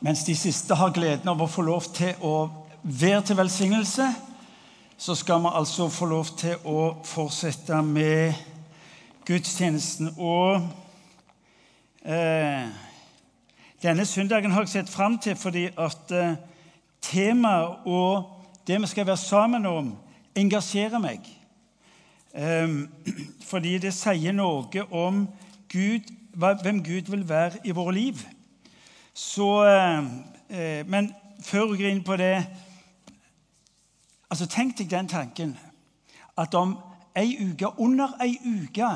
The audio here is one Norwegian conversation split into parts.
Mens de siste har gleden av å få lov til å være til velsignelse, så skal vi altså få lov til å fortsette med gudstjenesten. Og eh, denne søndagen har jeg sett fram til fordi at eh, temaet og det vi skal være sammen om, engasjerer meg. Eh, fordi det sier noe om Gud, hvem Gud vil være i våre liv. Så, eh, men før vi går inn på det altså Tenk deg den tanken at om ei uke, under ei uke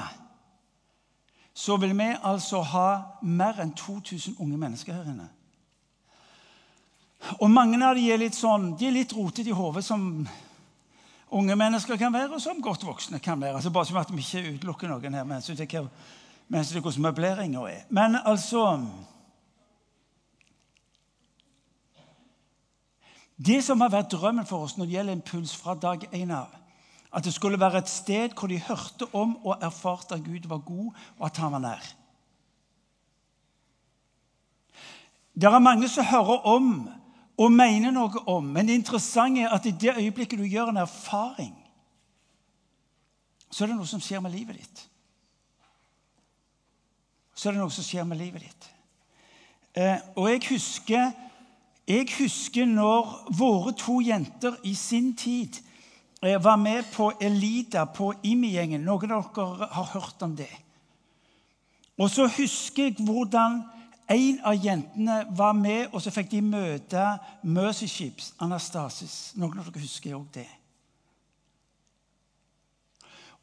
så vil vi altså ha mer enn 2000 unge mennesker her inne. Og mange av dem er litt sånn, de er litt rotete i hodet, som unge mennesker kan være, og som godt voksne kan være. Altså Bare som at vi ikke utelukker noen her med det er hvordan møbleringa er. Men altså Det som har vært drømmen for oss når det gjelder Impuls fra dag én av, at det skulle være et sted hvor de hørte om og erfarte at Gud var god, og at han var nær. Det er mange som hører om og mener noe om, men det interessante er at i det øyeblikket du gjør en erfaring, så er det noe som skjer med livet ditt. Så er det noe som skjer med livet ditt. Eh, og jeg husker jeg husker når våre to jenter i sin tid eh, var med på Elida på IMI-gjengen. Noen av dere har hørt om det. Og så husker jeg hvordan en av jentene var med, og så fikk de møte Mercy Ships, Anastasis. Noen av dere husker òg det.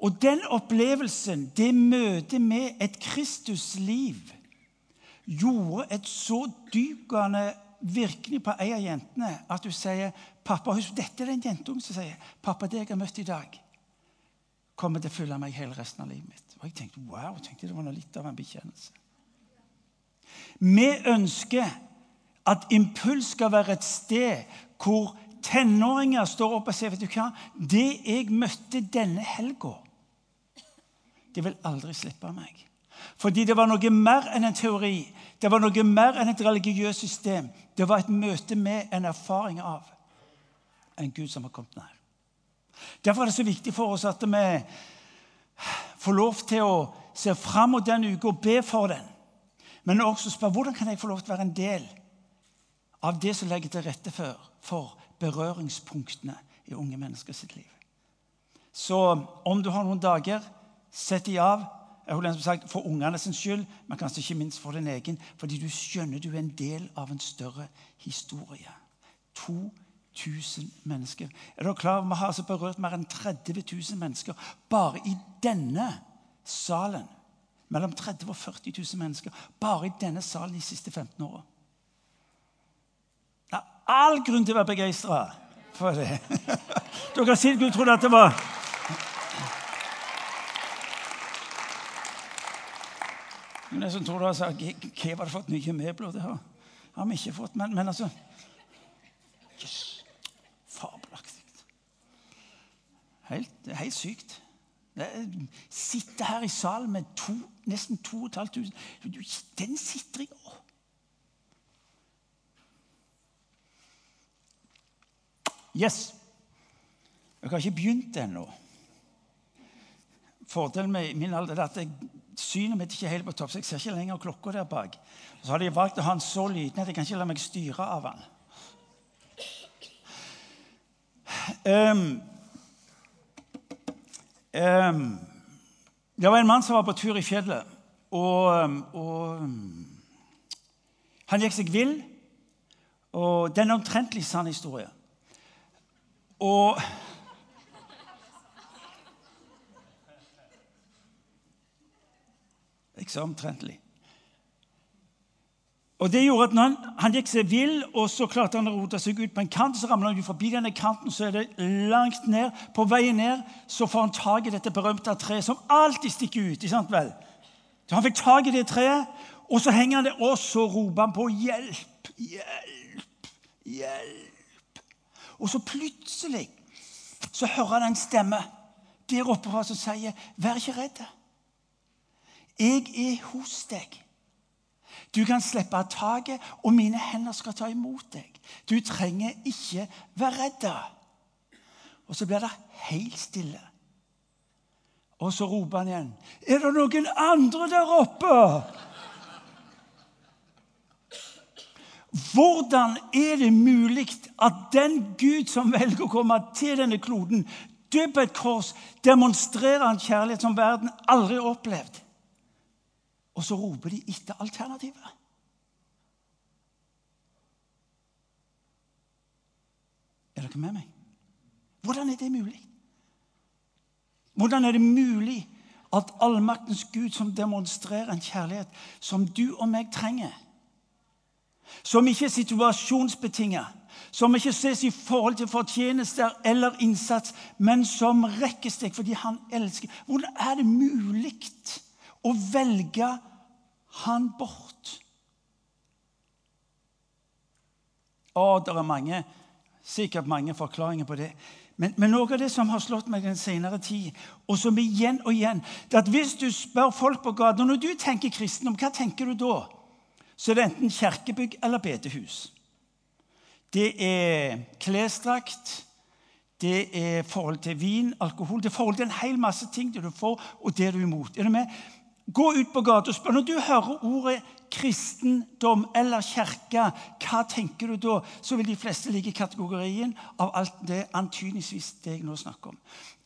Og den opplevelsen, det møtet med et Kristusliv, gjorde et så dypgående virkelig på ei av jentene at du sier pappa, husk, Dette er den jentungen som sier pappa, det jeg har møtt i dag, kommer til å følge meg hele resten av livet mitt. Og jeg tenkte wow, tenkte det var noe litt av en bekjennelse. Vi ønsker at Impuls skal være et sted hvor tenåringer står opp og sier vet du hva, det jeg møtte denne helga, det vil aldri slippe meg. Fordi det var noe mer enn en teori. Det var noe mer enn et religiøst system. Det var et møte med en erfaring av en Gud som har kommet nær. Derfor er det så viktig for oss at vi får lov til å se fram mot den uka og be for den. Men også spørre hvordan kan jeg få lov til å være en del av det som legger til rette for, for berøringspunktene i unge menneskers liv. Så om du har noen dager, sett de av sagt, for ungene sin skyld, men kanskje ikke minst for din egen. Fordi du skjønner du er en del av en større historie. 2000 mennesker. Er dere klar? Vi har altså berørt mer enn 30 000 mennesker bare i denne salen. Mellom 30 og 40 000 mennesker bare i denne salen de siste 15 åra. Det er all grunn til å være begeistra for det. Dere har sikkert trodde at det var Men jeg som tror har sa, Hva har fått nye møbler? Det har, vi ikke fått. Men, men altså yes, Fabelaktig. Helt, helt sykt. Sitte her i salen med to, nesten 2500 Den sitter jeg år. Yes. Jeg har ikke begynt ennå. Fordelen med min alder er at jeg synet mitt ikke helt på topp, så jeg ser ikke lenger klokka der bak. Så har de valgt å ha den så liten at jeg kan ikke la meg styre av den. Um, um, det var en mann som var på tur i fjellet, og, og han gikk seg vill. Og det er en omtrentlig sann historie. Og Jeg så omtrentlig. Og det gjorde at han, han, gikk seg vill, og så klarte han å rote seg ut på en kant. Så ramla han ut forbi denne kanten, så er det langt ned. På veien ned så får han tak i dette berømte treet som alltid stikker ut. ikke sant vel? Så Han fikk tak i det treet, og så henger han det, og så roper han på 'hjelp, hjelp, hjelp'. Og så plutselig så hører han en stemme der oppe som sier 'Vær ikke redd'. Jeg er hos deg. Du kan slippe av taket, og mine hender skal ta imot deg. Du trenger ikke være redd. Og så blir det helt stille. Og så roper han igjen. Er det noen andre der oppe? Hvordan er det mulig at den Gud som velger å komme til denne kloden, dø på et kors, demonstrerer en kjærlighet som verden aldri har opplevd? Og så roper de etter alternativet. Er dere med meg? Hvordan er det mulig? Hvordan er det mulig at allmaktens Gud, som demonstrerer en kjærlighet som du og meg trenger, som ikke er situasjonsbetinget, som ikke ses i forhold til fortjenester eller innsats, men som rekkes deg fordi han elsker Hvordan er det mulig å velge han bort? Å, det er mange, sikkert mange forklaringer på det. Men, men, noe av det som har slått meg den senere tid, og som igjen og igjen det at Hvis du spør folk på gata Når du tenker kristendom, hva tenker du da? Så det er det enten kirkebygg eller bedehus. Det er klesdrakt, det er forhold til vin, alkohol Det er forhold til en hel masse ting det du får, og det du er imot. Er du med? Gå ut på gata og spør. Når du hører ordet kristendom eller kirke, hva tenker du da? Så vil de fleste ligge i kategorien av alt det antydningsvis det jeg nå snakker om.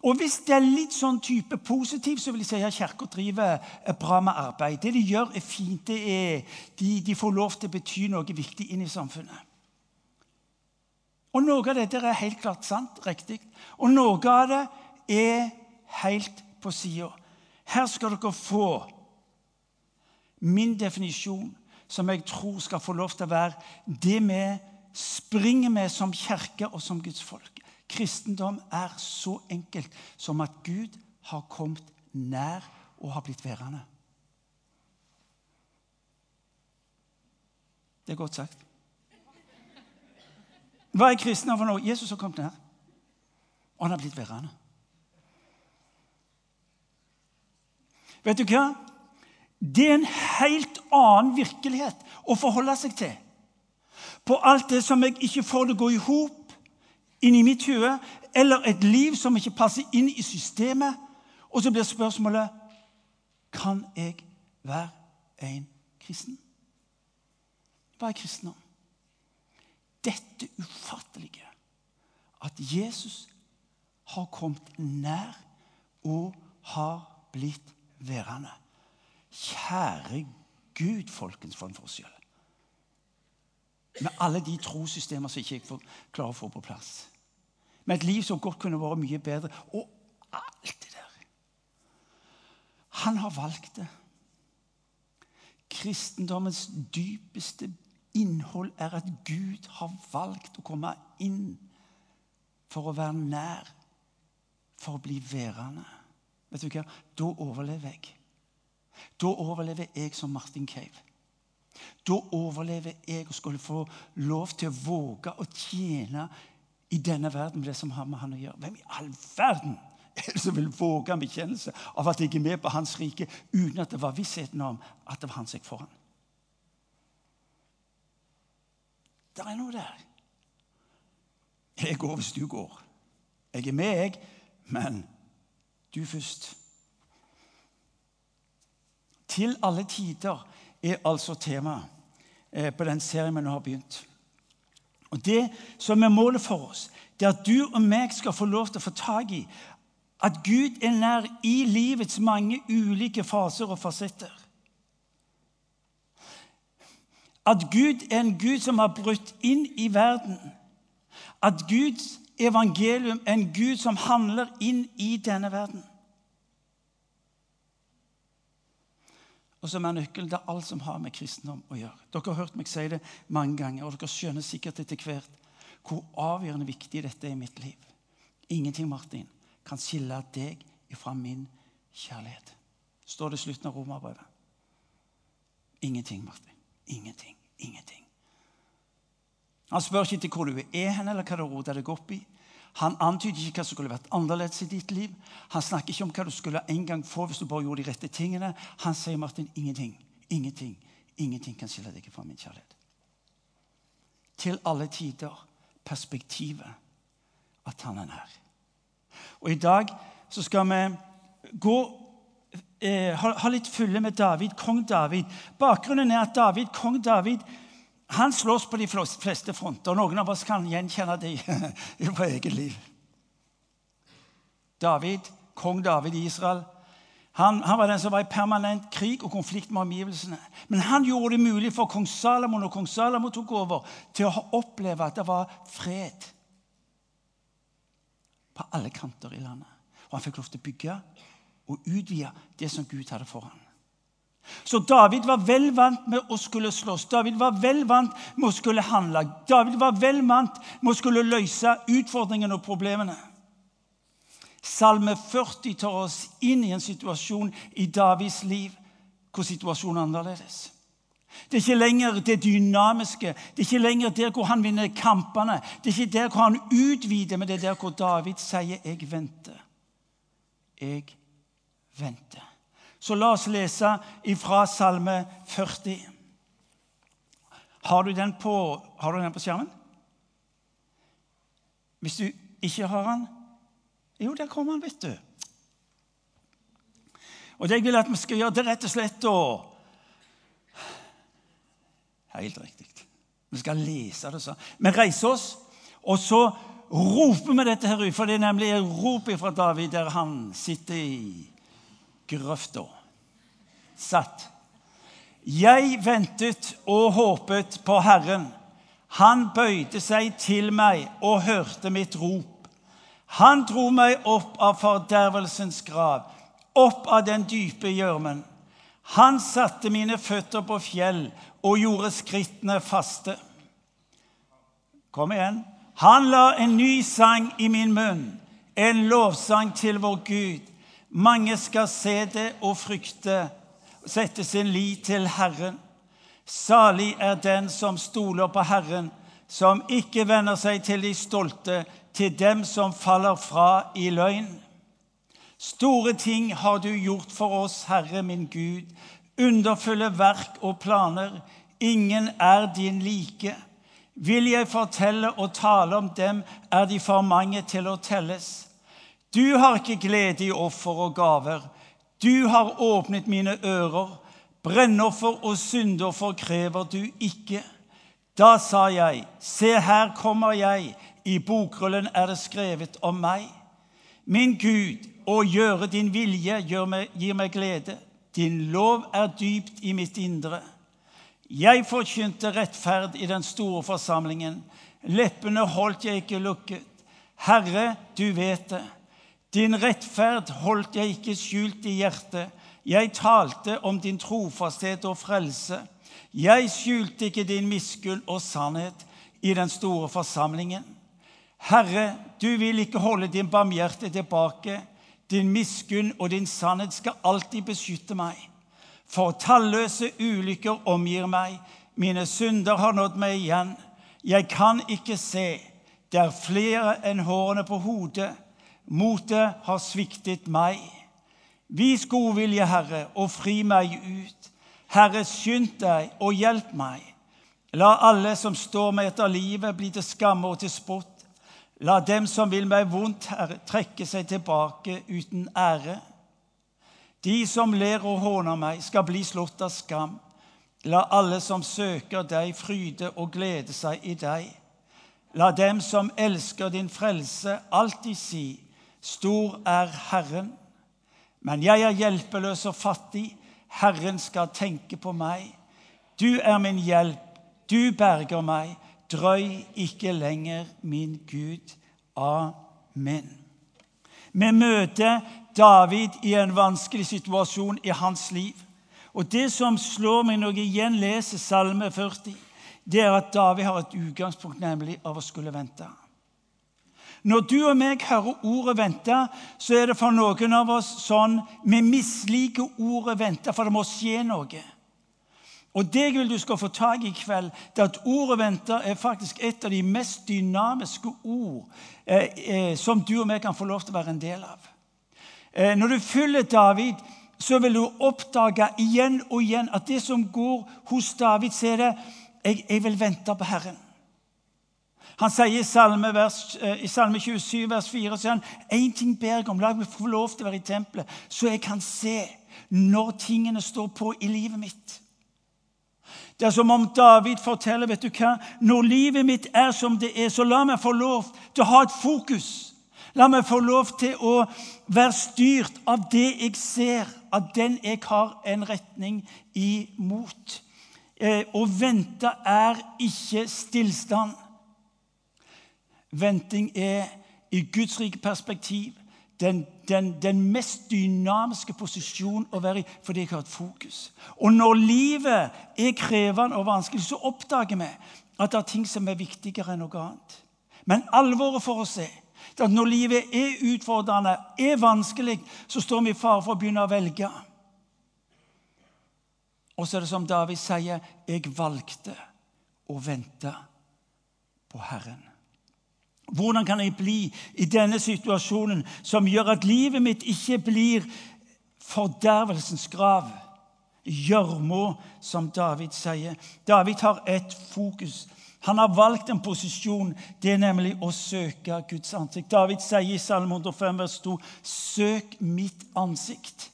Og Hvis det er litt sånn type positiv, så vil jeg si at Kirka driver bra med arbeid. Det de gjør, er fint. Er, de, de, får lov til å bety noe viktig inn i samfunnet. Og Noe av dette er helt klart sant, riktig. Og noe av det er helt på sida. Her skal dere få min definisjon, som jeg tror skal få lov til å være det vi springer med som kirke og som Guds folk. Kristendom er så enkelt som at Gud har kommet nær og har blitt værende. Det er godt sagt. Hva er kristendom for noe? Jesus har kommet nær, og han har blitt værende. Vet du hva? Det er en helt annen virkelighet å forholde seg til. På alt det som jeg ikke får det å gå i hop inni mitt hode, eller et liv som ikke passer inn i systemet. Og så blir spørsmålet kan jeg være en kristen. Hva er kristendom? Dette ufattelige at Jesus har kommet nær og har blitt værende. Kjære Gud, folkens, for en forskjell. Med alle de trossystemer som ikke jeg klarer å få på plass. Med et liv som godt kunne vært mye bedre. Og alt det der. Han har valgt det. Kristendommens dypeste innhold er at Gud har valgt å komme inn for å være nær, for å bli værende. Vet du hva? Da overlever jeg. Da overlever jeg som Martin Cave. Da overlever jeg og skulle få lov til å våge å tjene i denne verden med det som har med han å gjøre. Hvem i all verden er det som vil våge en bekjennelse av at jeg er med på hans rike uten at det var vissheten om at det var han som gikk foran? Det er noe der. Jeg går hvis du går. Jeg er med, jeg, men du først. Til alle tider er altså temaet eh, på den serien vi nå har begynt. Og Det som er målet for oss, det er at du og meg skal få lov til å få tak i at Gud er nær i livets mange ulike faser og fasetter. At Gud er en Gud som har brutt inn i verden. At Guds evangelium en Gud som handler inn i denne verden. Og som er nøkkelen til alt som har med kristendom å gjøre. Dere har hørt meg si det mange ganger, og dere skjønner sikkert etter hvert hvor avgjørende viktig dette er i mitt liv. Ingenting Martin, kan skille deg ifra min kjærlighet. Står det i slutten av romerbrevet. Ingenting, Martin. Ingenting. Ingenting. Han spør ikke til hvor du er hen, eller hva du roter deg opp i. Han antyder ikke hva som skulle vært annerledes i ditt liv. Han snakker ikke om hva du skulle en gang få hvis du bare gjorde de rette tingene. Han sier Martin, ingenting, ingenting, Ingenting kan skille deg fra min kjærlighet. Til alle tider perspektivet at han er nær. Og I dag så skal vi gå, eh, ha, ha, litt fulle med David, kong David. Bakgrunnen er at David, kong David han slåss på de fleste fronter. og Noen av oss kan gjenkjenne det i vårt eget liv. David, kong David i Israel, han, han, var den som var i permanent krig og konflikt med omgivelsene. Men han gjorde det mulig for kong Salomon og kong Salomon tok over, til å oppleve at det var fred på alle kanter i landet. Og han fikk lov til å bygge og utvide det som Gud hadde for ham. Så David var vel vant med å skulle slåss. David var vel vant med å skulle handle. David var vel vant med å skulle løse utfordringene og problemene. Salme 40 tar oss inn i en situasjon i Davids liv hvor situasjonen er annerledes. Det er ikke lenger det dynamiske, det er ikke lenger der hvor han vinner kampene. Det er ikke der hvor han utvider, men det er der hvor David sier 'jeg venter'. Jeg venter. Så la oss lese ifra Salme 40. Har du den på, har du den på skjermen? Hvis du ikke har den Jo, der kommer den, vet du. Og det jeg vil at vi skal gjøre, det er rett og slett å Helt riktig. Vi skal lese det sånn. Vi reiser oss, og så roper vi dette her ut. For det er nemlig et rop fra David der han sitter i grøfta. Satt. Jeg ventet og håpet på Herren. Han bøyde seg til meg og hørte mitt rop. Han dro meg opp av fordervelsens grav, opp av den dype gjørmen. Han satte mine føtter på fjell og gjorde skrittene faste. Kom igjen. Han la en ny sang i min munn, en lovsang til vår Gud. Mange skal se det og frykte, sette sin lit til Herren. Salig er den som stoler på Herren, som ikke vender seg til de stolte, til dem som faller fra i løgn. Store ting har du gjort for oss, Herre min Gud, underfulle verk og planer. Ingen er din like. Vil jeg fortelle og tale om dem, er de for mange til å telles. Du har ikke glede i offer og gaver. Du har åpnet mine ører. Brennoffer og syndoffer krever du ikke. Da sa jeg, se her kommer jeg, i bokrullen er det skrevet om meg. Min Gud, å gjøre din vilje meg, gir meg glede. Din lov er dypt i mitt indre. Jeg forkynte rettferd i den store forsamlingen. Leppene holdt jeg ikke lukket. Herre, du vet det. Din rettferd holdt jeg ikke skjult i hjertet. Jeg talte om din trofasthet og frelse. Jeg skjulte ikke din miskunn og sannhet i den store forsamlingen. Herre, du vil ikke holde din barmhjerte tilbake. Din miskunn og din sannhet skal alltid beskytte meg. For talløse ulykker omgir meg. Mine synder har nådd meg igjen. Jeg kan ikke se. Det er flere enn hårene på hodet. Motet har sviktet meg. Vis godvilje, Herre, og fri meg ut. Herre, skynd deg og hjelp meg. La alle som står meg etter livet, bli til skamme og til spott. La dem som vil meg vondt, Herre, trekke seg tilbake uten ære. De som ler og håner meg, skal bli slått av skam. La alle som søker deg, fryde og glede seg i deg. La dem som elsker din frelse, alltid si, Stor er Herren. Men jeg er hjelpeløs og fattig. Herren skal tenke på meg. Du er min hjelp, du berger meg. Drøy ikke lenger, min Gud. Amen. Vi møter David i en vanskelig situasjon i hans liv. Og Det som slår meg når jeg igjen leser Salme 40, det er at David har et utgangspunkt, nemlig av å skulle vente. Når du og meg hører ordet 'vente', så er det for noen av oss sånn vi misliker ordet 'vente', for det må skje noe. Og Det jeg vil du skal få tak i i kveld, det er at ordet 'vente' er faktisk et av de mest dynamiske ord eh, eh, som du og vi kan få lov til å være en del av. Eh, når du følger David så vil du oppdage igjen og igjen at det som går hos David, så er det jeg, jeg vil vente på Herren. Han sier i Salme, vers, eh, i Salme 27, vers 4 sier han, én ting ber jeg om, la meg få lov til å være i tempelet, så jeg kan se når tingene står på i livet mitt. Det er som om David forteller vet du hva, når livet mitt er som det er, så la meg få lov til å ha et fokus. La meg få lov til å være styrt av det jeg ser, av den jeg har en retning imot. Eh, å vente er ikke stillstand. Venting er i Guds rike perspektiv den, den, den, mest dynamiske posisjonen å være i fordi jeg har et fokus. Og når livet er krevende og vanskelig, så oppdager vi at det er ting som er viktigere enn noe annet. Men alvoret for oss er at når livet er utfordrende, er vanskelig, så står vi i fare for å begynne å velge. Og så er det som David sier, jeg valgte å vente på Herren. Hvordan kan jeg bli i denne situasjonen som gjør at livet mitt ikke blir fordervelsens grav? Gjørma, som David sier. David har ett fokus. Han har valgt en posisjon. Det er nemlig å søke Guds ansikt. David sier i Salme 105, vers 2.: Søk mitt ansikt.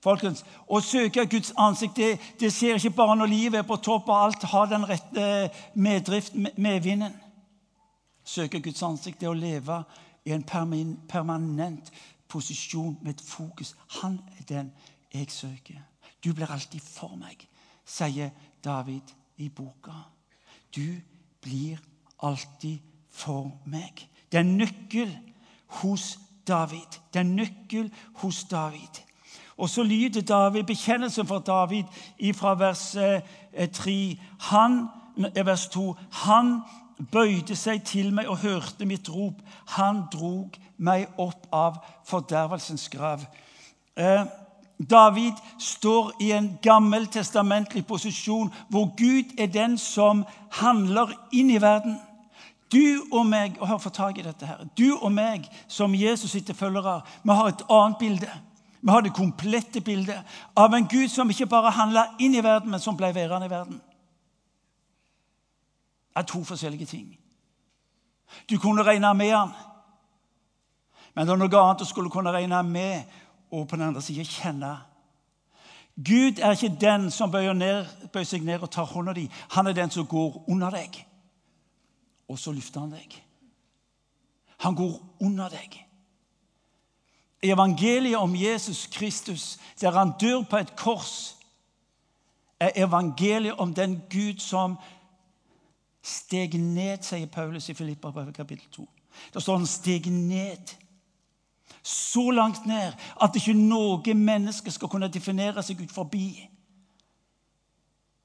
Folkens, Å søke Guds ansikt det, det skjer ikke bare når livet er på topp og alt har den rette meddrift, medvinden. Søke Guds ansikt, det å leve i en permanent posisjon med et fokus. Han er den jeg søker. Du blir alltid for meg, sier David i boka. Du blir alltid for meg. Det er en nøkkel hos David. Det er en nøkkel hos David. Og så lyder David, bekjennelsen for David fra vers 3. Eh, han, vers 2. Han bøyde seg til meg og hørte mitt rop. Han drog meg opp av fordervelsens grav. Eh, David står i en gammeltestamentlig posisjon hvor Gud er den som handler inn i verden. Du og meg og hør for tak i dette her, du og meg som Jesus sitt følgere, vi har et annet bilde. Vi har det komplette bildet av en Gud som ikke bare handla inn i verden, men som ble værende i verden er to forskjellige ting. Du kunne regne med han, men det er noe annet du skulle kunne regne med og på den andre siden kjenne. Gud er ikke den som bøyer, ned, bøyer seg ned og tar hånda di. Han er den som går under deg, og så løfter han deg. Han går under deg. I evangeliet om Jesus Kristus, der han dør på et kors, er evangeliet om den Gud som steg ned, sier Paulus i Filippa kapittel 2. Da står han steg ned. Så langt ned at ikke noe menneske skal kunne definere seg ut forbi.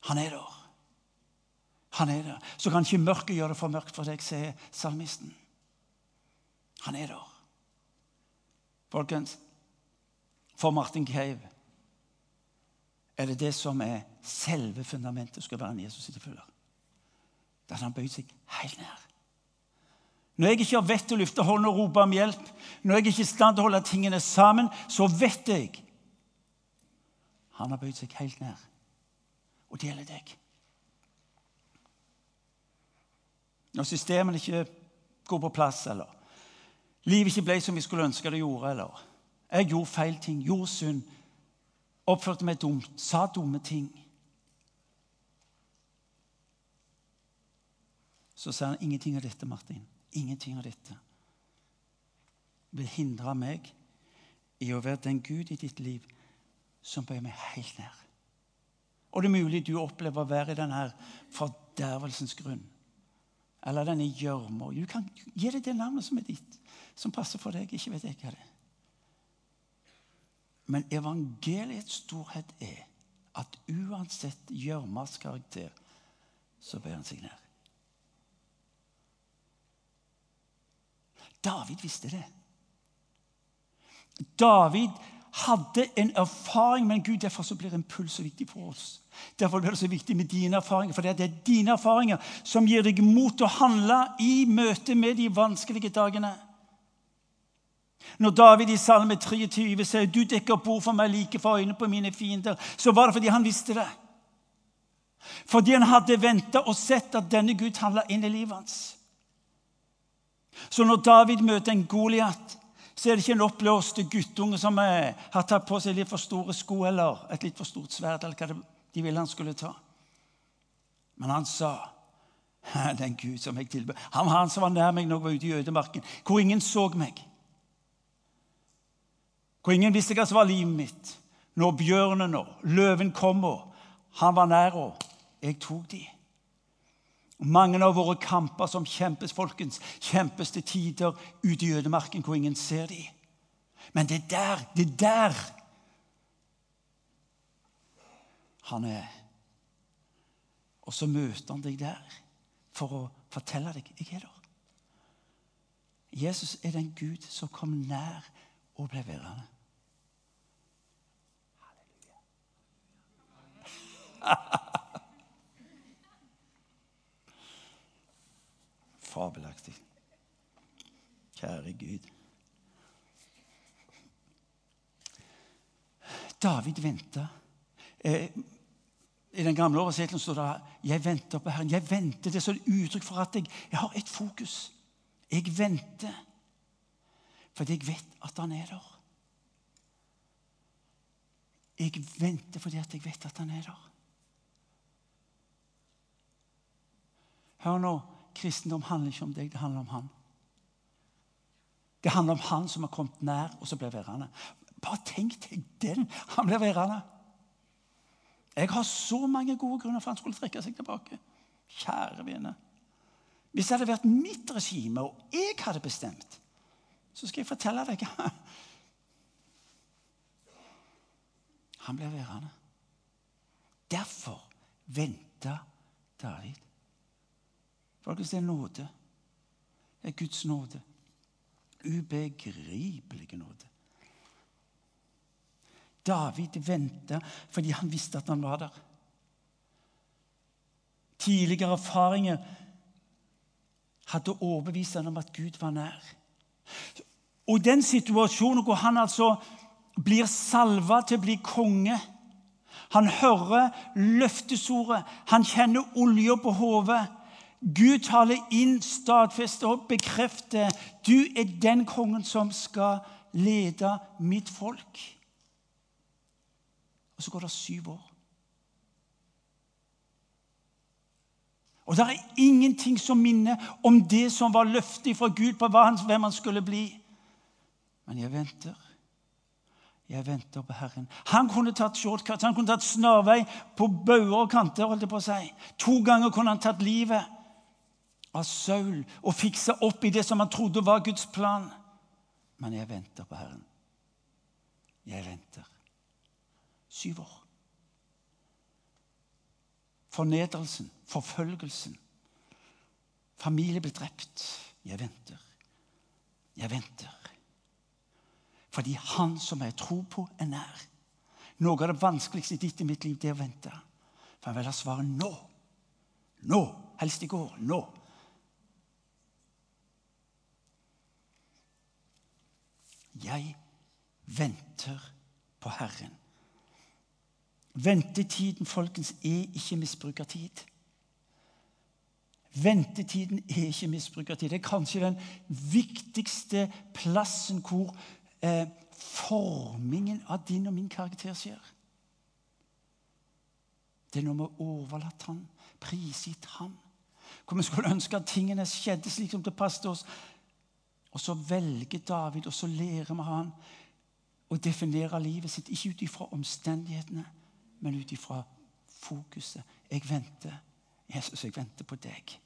Han er der. Han er der. Så kan ikke mørket gjøre det for mørkt for deg, sier salmisten. Han er der. Folkens, for Martin Cave er det det som er selve fundamentet skal være en Jesus' følger. Da hadde han bøyd seg helt ned. Når jeg ikke har vett til å løfte hånden og rope om hjelp, når jeg ikke er i stand til å holde tingene sammen, så vet jeg Han har bøyd seg helt ned. Og det gjelder deg. Når systemene ikke går på plass, eller livet ikke ble som vi skulle ønske det gjorde, eller jeg gjorde feil ting, gjorde synd, oppførte meg dumt, sa dumme ting så sa han ingenting av dette, Martin. Ingenting av dette vil hindre meg i å være den Gud i ditt liv som bøyer meg helt ned. Og det er mulig du opplever å være i denne fordervelsens grunn. Eller denne gjørma. Du kan gi det det navnet som er ditt, som passer for deg. Ikke vet jeg hva det er. Men evangeliets storhet er at uansett gjørmas karakter, så bøyer han seg ned. David visste det. David hadde en erfaring med Gud. Derfor så blir impuls så viktig for oss. Derfor blir det så viktig med dine erfaringer, for det er dine erfaringer som gir deg mot til å handle i møte med de vanskelige dagene. Når David i Salme 23 sier 'Du dekker bord for meg like for øynene på mine fiender', så var det fordi han visste det. Fordi han hadde venta og sett at denne Gud handla inn i livet hans. Så når David møter en Goliat, så er det ikke en oppblåst guttunge som har tatt på seg litt for store sko eller et litt for stort sverd, eller hva de ville han skulle ta. Men han sa den Gud som jeg tilbød. Han var han som var nær meg når jeg var ute i ødemarken, hvor ingen så meg. Hvor ingen visste hva som var livet mitt. Når bjørnen og løven kom, og han var nær, og jeg tok de. Mange av våre kamper som kjempes, folkens, kjempes til tider ute i ødemarken hvor ingen ser de. Men det er der, det er der han er. Og så møter han deg der for å fortelle deg jeg er der. Jesus er den Gud som kom nær og ble værende. Fabelaktig. Kjære Gud. David venta. Eh, i den gamle oversettelsen står det 'Jeg venter på Herren'. Jeg venter, Det er et uttrykk for at jeg, jeg har et fokus. Jeg venter fordi jeg vet at han er der. Jeg venter fordi at jeg vet at han er der. Hør nå, kristendom handler ikke om deg, det handler om han. Det handler om han som har kommet nær, og som blir værende. Bare tenk deg den! Han blir værende. Jeg har så mange gode grunner for han skulle trekke seg tilbake. Kjære vene. Hvis det hadde vært mitt regime, og jeg hadde bestemt, så skal jeg fortelle deg Han ble værende. Derfor venta David. Folkens, det er nåde. Det er Guds nåde. Ubegripelig nåde. David venta fordi han visste at han var der. Tidligere erfaringer hadde overbevist ham om at Gud var nær. Og den situasjonen hvor han altså blir salva til å bli konge Han hører løftesordet, han kjenner olja på hodet. Gud taler inn, stadfester og bekrefter du er den kongen som skal lede mitt folk. Og så går det syv år. Og det er ingenting som minner om det som var løftet fra Gud på hvem han skulle bli. Men jeg venter. Jeg venter på Herren. Han kunne tatt shortcut, han kunne tatt snarvei på bauger og kanter. holdt jeg på å si. To ganger kunne han tatt livet av Saul og fiksa opp i det som han trodde var Guds plan. Men jeg venter på Herren. Jeg venter. Syv år. Fornedrelsen, forfølgelsen. Familie ble drept. Jeg venter. Jeg venter. Fordi han som jeg tror på, er nær. Noe av det vanskeligste ditt i mitt liv, det er å vente. For han vil ha svaret nå. Nå. Helst i går. Nå. Jeg venter på Herren. Ventetiden, folkens, er ikke misbrukertid. Ventetiden er ikke misbrukertid. Det er kanskje den viktigste plassen hvor eh, formingen av din og min karakter skjer. Det er når vi har overlatt han, prisgitt han. Hvor vi skulle ønske at tingene skjedde slik som det passet oss. Og så velger David, og så lærer vi han å definere livet sitt, ikke ut ifra omstendighetene men ut ifra fokuset. Jeg venter. Jesus, jeg venter på deg.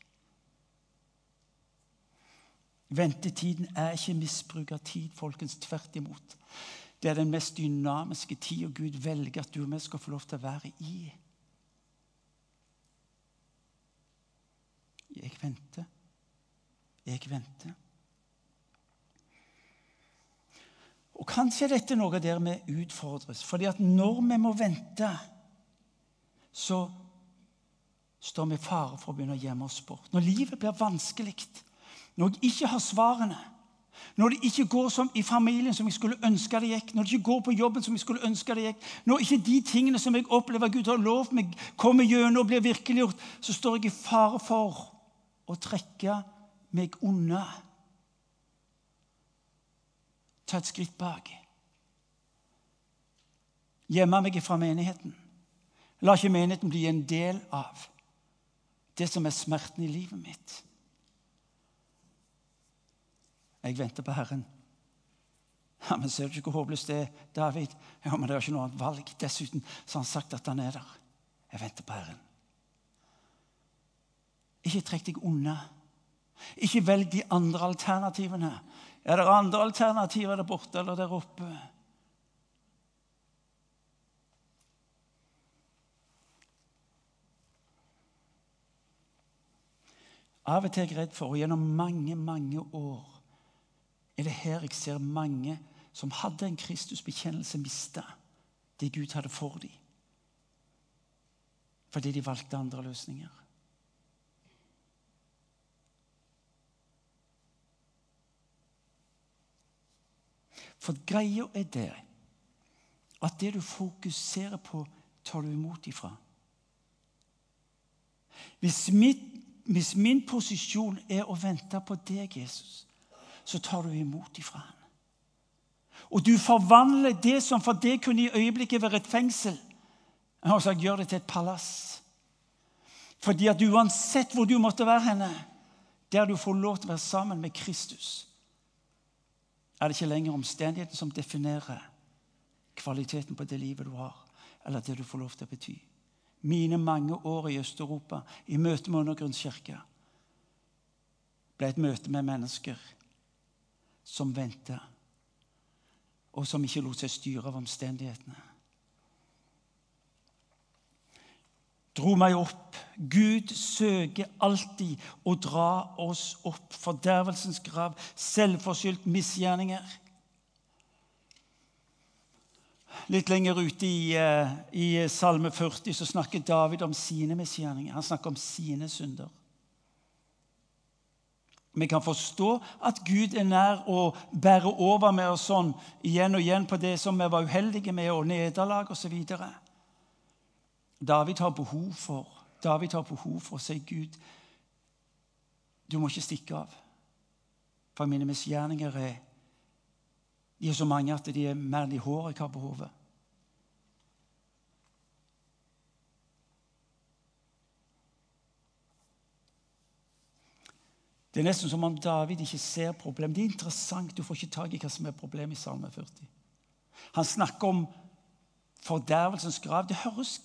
Ventetiden er ikke misbruk av tid, folkens. Tvert imot. Det er den mest dynamiske tida Gud velger at du og vi skal få lov til å være i. Jeg venter. Jeg venter. Og Kanskje er dette noe der vi utfordres. fordi at når vi må vente, så står vi i fare for å begynne å gjemme oss bort. Når livet blir vanskelig, når jeg ikke har svarene, Når det ikke går som i familien som jeg skulle ønske det gikk, når det ikke går på jobben som jeg skulle ønske det gikk, når ikke de tingene som jeg opplever Gud har lovt meg, kommer gjennom og blir virkeliggjort, så står jeg i fare for å trekke meg unna. Ta et skritt bak. Gjemme meg fra menigheten. La ikke menigheten bli en del av det som er smerten i livet mitt. Jeg venter på Herren. Ja, Men ser du ikke hvor håpløst det er, David? Ja, men det er ikke noe annet valg. Dessuten så har han sagt at han er der. Jeg venter på Herren. Ikke trekk deg unna. Ikke velg de andre alternativene. Er det andre alternativer der borte eller der oppe? Av og til er jeg redd for, og gjennom mange, mange år er det her jeg ser mange som hadde en Kristusbekjennelse, miste det Gud hadde for dem. Fordi de valgte andre løsninger. For greia er det at det du fokuserer på, tar du imot ifra. Hvis, mitt, hvis min posisjon er å vente på deg, Jesus, så tar du imot ifra ham. Og du forvandler det som for deg kunne i øyeblikket være et fengsel, og så gjør det til et palass. Fordi at uansett hvor du måtte være henne, der du får lov til å være sammen med Kristus, er det ikke lenger omstendigheten som definerer kvaliteten på det livet du har, eller det du får lov til å bety. Mine mange år i Øst-Europa, i møte med Undergrunnskirka, ble et møte med mennesker som venta, og som ikke lot seg styre av omstendighetene. Dro meg opp. Gud søker alltid å dra oss opp. Fordervelsens grav, selvforskyldt misgjerninger. Litt lenger ute i, eh, i Salme 40 så snakker David om sine misgjerninger. Han snakker om sine synder. Vi kan forstå at Gud er nær å bære over med oss sånn igjen og igjen på det som vi var uheldige med, og nederlag osv. David har behov for David har behov for å si Gud, du må ikke stikke av. For mine misgjerninger er, de er så mange at de er mer enn de håret jeg har på hodet. Det er nesten som om David ikke ser problem. Det er interessant. Du får ikke tak i hva som er problemet i Salme 40. Han snakker om fordervelsens grav. Det høres,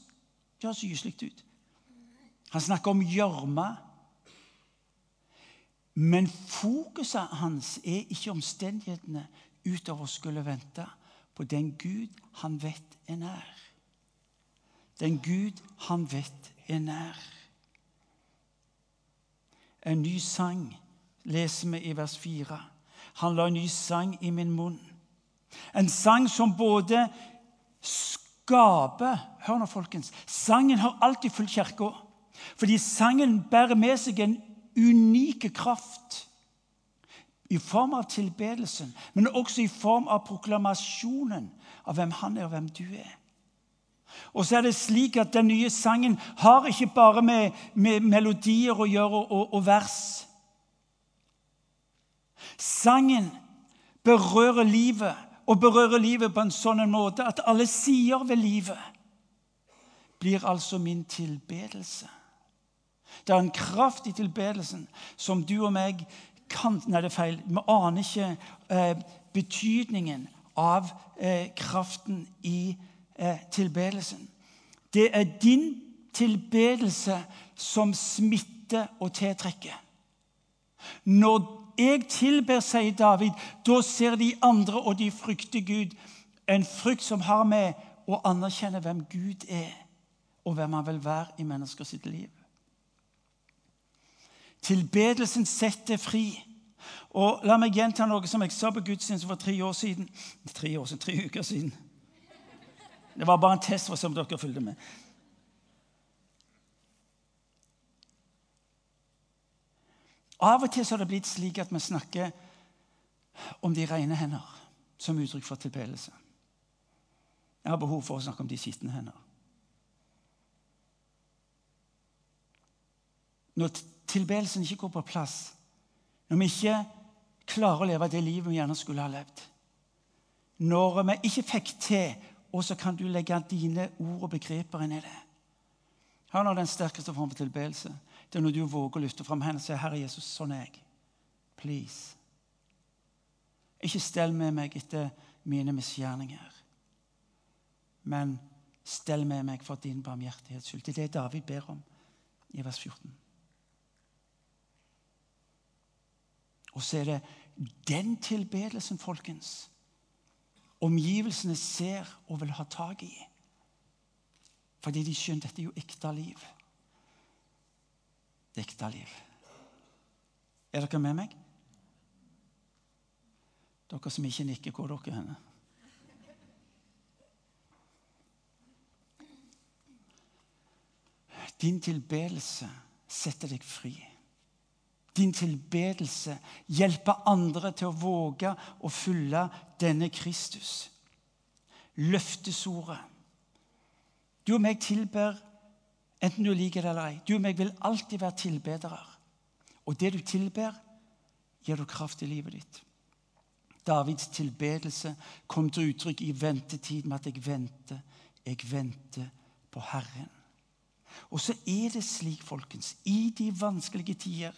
det høres gyselig ut. Han snakker om gjørme. Men fokuset hans er ikke omstendighetene utover å skulle vente på den Gud han vet er nær. Den Gud han vet er nær. En ny sang leser vi i vers 4. Han la en ny sang i min munn. En sang som både skaper Hør nå, folkens. Sangen har alltid fulgt kirka. Fordi sangen bærer med seg en unik kraft. I form av tilbedelsen, men også i form av proklamasjonen av hvem han er, og hvem du er. Og så er det slik at Den nye sangen har ikke bare med, med melodier å gjøre og, og vers. Sangen berører livet, og berører livet på en sånn måte at alle sider ved livet blir altså min tilbedelse. Det er en kraft i tilbedelsen som du og meg kan Nei, det er feil. Vi aner ikke eh, betydningen av eh, kraften i eh, tilbedelsen. Det er din tilbedelse som smitter og tiltrekker. Når jeg tilber, sier David, da ser de andre, og de frykter Gud. En frykt som har med å anerkjenne hvem Gud er, og hvem han vil være i mennesker sitt liv. Tilbedelsen setter fri. Og La meg gjenta noe som jeg sa på gudstjenesten for tre år siden. Tre år siden, tre uker siden. Det var bare en test for som dere fulgte med. Av og til så har det blitt slik at vi snakker om de rene hender som uttrykk for tilbedelse. Jeg har behov for å snakke om de skitne hender. Når tilbedelsen ikke går på plass, når vi ikke klarer å leve det livet vi gjerne skulle ha levd Når vi ikke fikk til, og så kan du legge dine ord og begreper inn i det Han har den sterkeste form for tilbedelse. Det er når du våger å løfte fram hendene og si 'Herre Jesus, sånn er jeg. Please.' Ikke stell med meg etter mine misgjerninger, men stell med meg for din barmhjertighets skyld. Det er det David ber om i vers 14. Og så er det den tilbedelsen, folkens, omgivelsene ser og vil ha tak i. Fordi de skjønner dette er jo ekte liv. Ekte liv. Er dere med meg? Dere som ikke nikker, hvor er dere henne? Din tilbedelse setter deg fri. Din tilbedelse hjelper andre til å våge å følge denne Kristus. Løftesordet. Du og meg tilber enten du liker det eller ei. Du og meg vil alltid være tilbedere. Og det du tilber, gir du kraft i livet ditt. Davids tilbedelse kom til uttrykk i ventetid med at jeg venter, jeg venter på Herren. Og så er det slik, folkens, i de vanskelige tider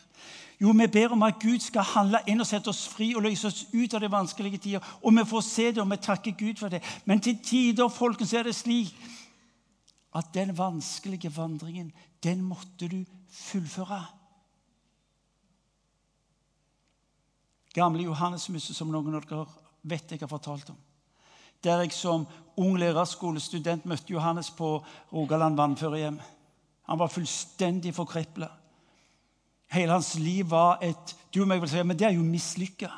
Jo, vi ber om at Gud skal handle inn og sette oss fri og løse oss ut av de vanskelige tider. Og vi får se det, og vi takker Gud for det. Men til tider, folkens, er det slik at den vanskelige vandringen, den måtte du fullføre. gamle Johannesmusse, som noen av dere vet jeg har fortalt om. Der jeg som ung lærerskolestudent møtte Johannes på Rogaland vannførerhjem. Han var fullstendig forkrepla. Hele hans liv var et du og meg vil si, men Det er jo mislykka.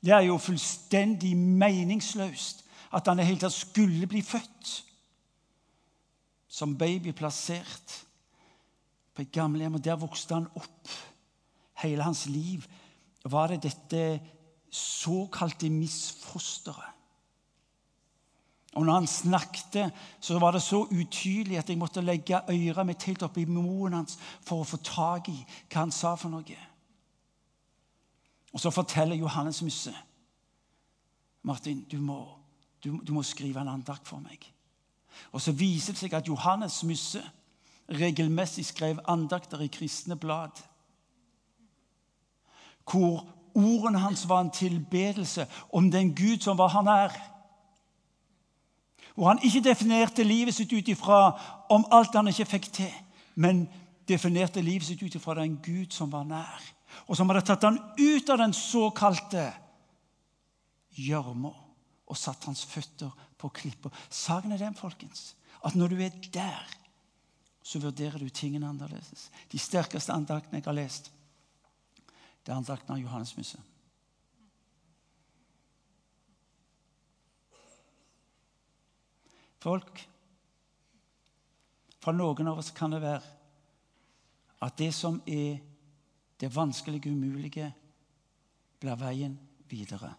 Det er jo fullstendig meningsløst at han i hele tatt skulle bli født. Som baby plassert på et gamlehjem, og der vokste han opp. Hele hans liv var det dette såkalte misfosteret. Og når han snakket, så var det så utydelig at jeg måtte legge øret mitt helt opp i moren hans for å få tak i hva han sa for noe. Og så forteller Johannes Musse Martin, du må, du, du må skrive en andakt for meg. Og så viser det seg at Johannes Musse regelmessig skrev andakter i kristne blad hvor ordene hans var en tilbedelse om den Gud som var han er. Hvor han ikke definerte livet sitt ut ifra om alt han ikke fikk til, men definerte livet sitt ut ifra den Gud som var nær, og som hadde tatt han ut av den såkalte gjørma og satt hans føtter på klippa. Saken er den, folkens, at når du er der, så vurderer du tingene annerledes. De sterkeste andaktene jeg har lest, det er andakten av Johannes Musse. Folk For noen av oss kan det være at det som er det vanskelige, umulige, blir veien videre.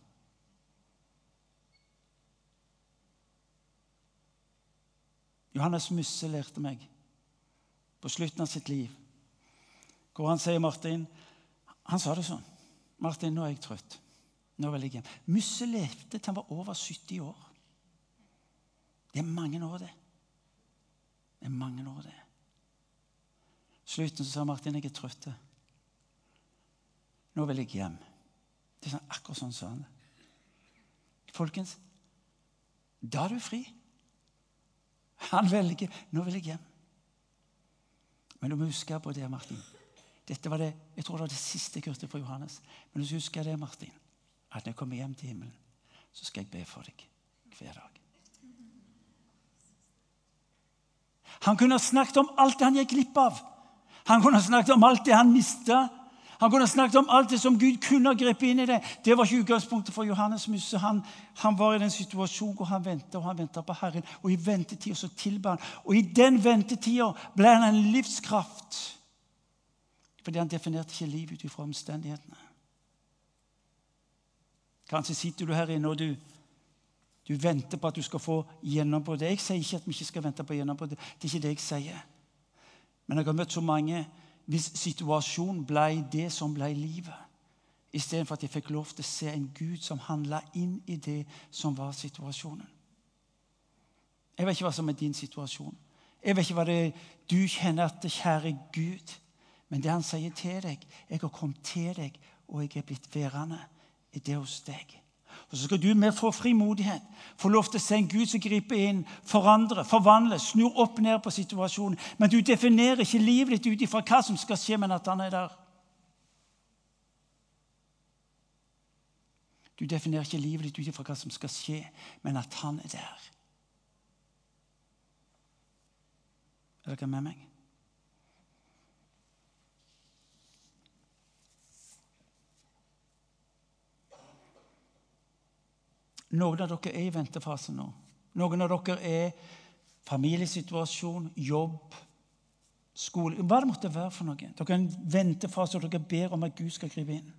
Johannes Musse lærte meg på slutten av sitt liv, hvor han sier, Martin han sa det sånn. 'Martin, nå er jeg trøtt. Nå vil jeg hjem.' Musse levde til han var over 70 år. Det er mange år, det. Det er mange år, det. Slutten så sa Martin jeg er trøtt. Nå vil jeg hjem. Det er sånn, akkurat sånn sa han det. Folkens, da er du fri. Han velger nå vil jeg hjem. Men du må huske på det, Martin. Dette var det, jeg tror det var det siste kurset for Johannes. Men du husker huske det, Martin, at når jeg kommer hjem til himmelen, så skal jeg be for deg hver dag. Han kunne ha snakket om alt det han gikk glipp av. Han kunne ha snakket om alt det han mista. Han kunne snakket om alt det som Gud kunne ha inn i det. Det var ikke utgangspunktet for Johannes Musse. Han, han var i den situasjonen hvor han ventet og han ventet på Herren. Og i ventetida så tilba han. Og i den ventetida ble han en livskraft fordi han definerte ikke livet ut ifra omstendighetene. Kanskje sitter du her inne og du, du venter på at du skal få gjennombrudd. Jeg sier ikke at vi ikke skal vente på gjennombrudd. Det er ikke det jeg sier. Men jeg har møtt så mange hvis situasjonen ble det som ble livet, istedenfor at jeg fikk lov til å se en Gud som handla inn i det som var situasjonen. Jeg vet ikke hva som er din situasjon. Jeg vet ikke hva det er du kjenner at kjære Gud. Men det han sier til deg 'Jeg har kommet til deg, og jeg er blitt værende', er det hos deg. Og Så skal du med få frimodighet, få lov til å se en Gud som griper inn, forandrer, forvandler, snur opp ned på situasjonen. Men du definerer ikke livet ditt ut ifra hva som skal skje, men at han er der. Du definerer ikke livet ditt ut ifra hva som skal skje, men at han er der. Er dere med meg? Noen av dere er i ventefase nå. Noen av dere er familiesituasjon, jobb, skole Hva det måtte være for noe. Dere er i en ventefase og dere ber om at Gud skal gripe inn.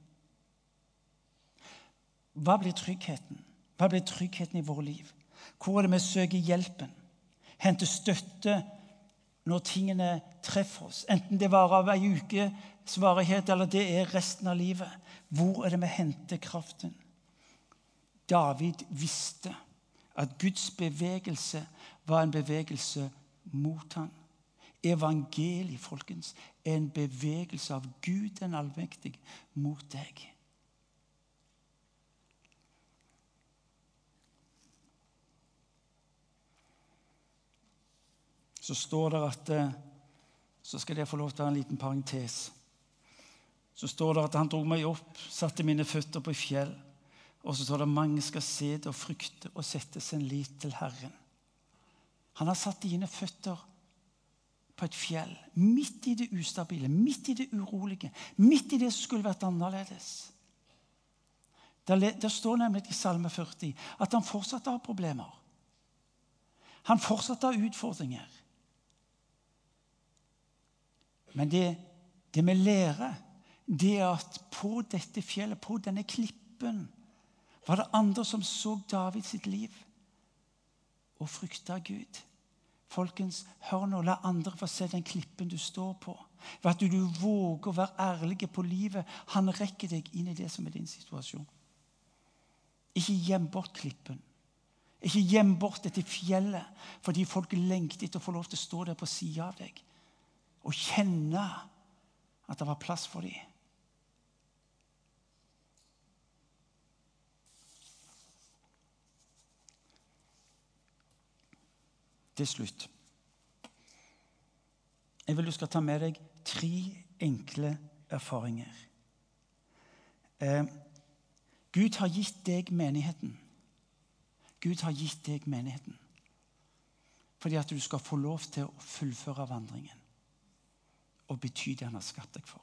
Hva blir tryggheten? Hva blir tryggheten i våre liv? Hvor er det vi søker hjelpen? Henter støtte når tingene treffer oss? Enten det varer av ei ukes varighet, eller det er resten av livet. Hvor er det vi henter kraften? David visste at Guds bevegelse var en bevegelse mot ham. Evangeliet, folkens, er en bevegelse av Gud den allmektige mot deg. Så står det at eh, Så skal jeg få lov til å ha en liten parentes. Så står det at han dro meg opp, satte mine føtter på fjell. Og så står det mange skal se det og frykte og sette sin lit til Herren. Han har satt dine føtter på et fjell, midt i det ustabile, midt i det urolige, midt i det som skulle vært annerledes. Det står nemlig i Salme 40 at han fortsatt har problemer. Han fortsatt har utfordringer. Men det, det vi lærer, det er at på dette fjellet, på denne klippen var det andre som så David sitt liv og frykta Gud. Folkens, hør nå, La andre få se den klippen du står på. Ved at du våger å være ærlig på livet. Han rekker deg inn i det som er din situasjon. Ikke gjem bort klippen. Ikke gjem bort dette fjellet fordi folk lengter etter å få lov til å stå der på sida av deg og kjenne at det var plass for dem. Til slutt. Jeg vil du skal ta med deg tre enkle erfaringer. Eh, Gud har gitt deg menigheten. Gud har gitt deg menigheten fordi at du skal få lov til å fullføre vandringen og bety det han har skapt deg for.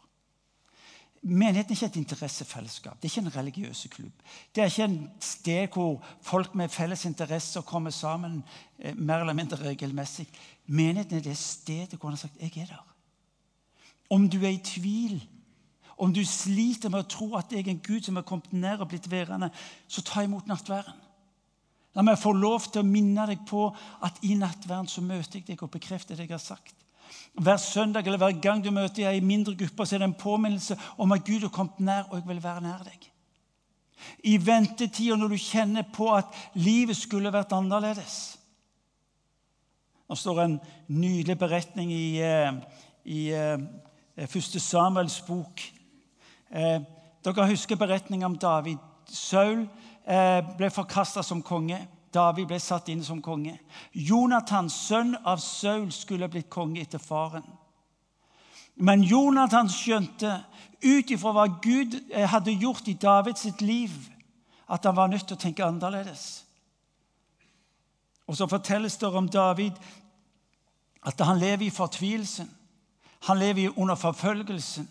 Menigheten er ikke et interessefellesskap. Det er ikke en religiøs klubb. Det er ikke en sted hvor folk med felles interesser kommer sammen eh, mer eller mindre regelmessig. Menigheten er det stedet hvor han har sagt 'jeg er der'. Om du er i tvil, om du sliter med å tro at jeg er en Gud som er kommet ned og blitt værende, så ta imot nattværen. La meg få lov til å minne deg på at i nattværen så møter jeg deg og bekrefter det jeg har sagt. Hver søndag eller hver gang du møter ei mindre gruppe, så er det en påminnelse om at Gud har kommet nær, og jeg vil være nær deg. I ventetida, når du kjenner på at livet skulle vært annerledes Nå står en nydelig beretning i, eh, i, i eh, første Samuels bok. Eh, dere husker beretningen om David. Saul ble forkasta som konge. David ble satt inn som konge. Jonathan, sønn av Saul, skulle blitt konge etter faren. Men Jonathan skjønte, ut ifra hva Gud eh, hadde gjort i Davids liv, at han var nødt til å tenke annerledes. Og så fortelles det om David at han lever i fortvilelsen. Han lever under forfølgelsen.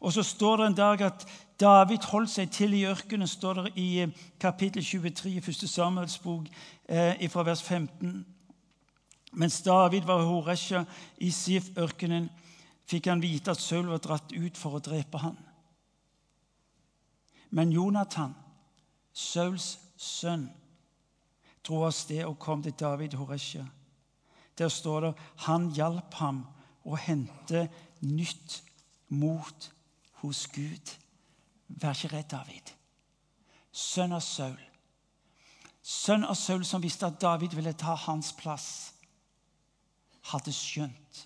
Og så står det en dag at David holdt seg til i ørkenen, står det i eh, kapittel 23 i 1. Samuels bok, eh, fra vers 15. Mens David var Horesja i Sif-ørkenen, fikk han vite at Saul var dratt ut for å drepe ham. Men Jonathan Sauls sønn, dro av sted og kom til David Horesja. Der står det han hjalp ham å hente nytt mot hos Gud. Vær ikke redd, David. Sønn av Saul. Sønn av Saul som visste at David ville ta hans plass, hadde skjønt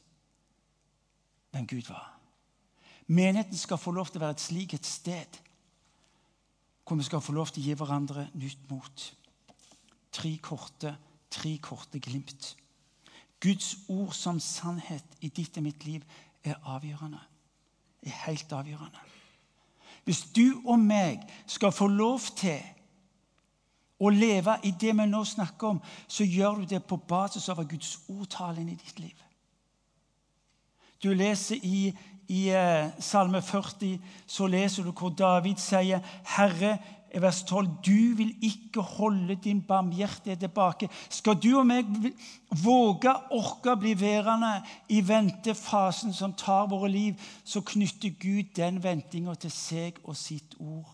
hvem Gud var. Menigheten skal få lov til å være et slik et sted hvor vi skal få lov til å gi hverandre nytt mot. Tre korte, tre korte glimt. Guds ord som sannhet i ditt og mitt liv er avgjørende. Er helt avgjørende. Hvis du og meg skal få lov til å leve i det vi nå snakker om, så gjør du det på basis av Guds ord taler inn i ditt liv. Du leser i i eh, Salme 40 så leser du hvor David sier, 'Herre, i vers 12, du vil ikke holde din barmhjertighet tilbake. Skal du og meg våge, orke å bli værende i ventefasen som tar våre liv, så knytter Gud den ventinga til seg og sitt ord.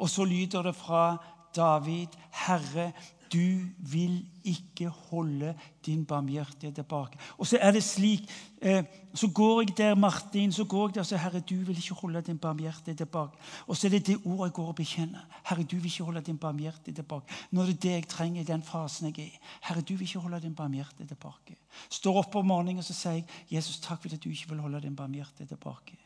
Og så lyder det fra David, Herre, du vil ikke holde din barmhjertighet tilbake. Og så er det slik eh, Så går jeg der, Martin, så går jeg der og sier, Herre, du vil ikke holde din barmhjertighet tilbake. Og så er det det ordet jeg går og bekjenner. Herre, du vil ikke holde din barmhjertighet tilbake. Det er det jeg trenger i den fasen jeg er i. Herre, du vil ikke holde din barmhjertighet tilbake. Står opp om morgenen og så sier jeg, Jesus, takk for at du ikke vil holde din barmhjertighet tilbake.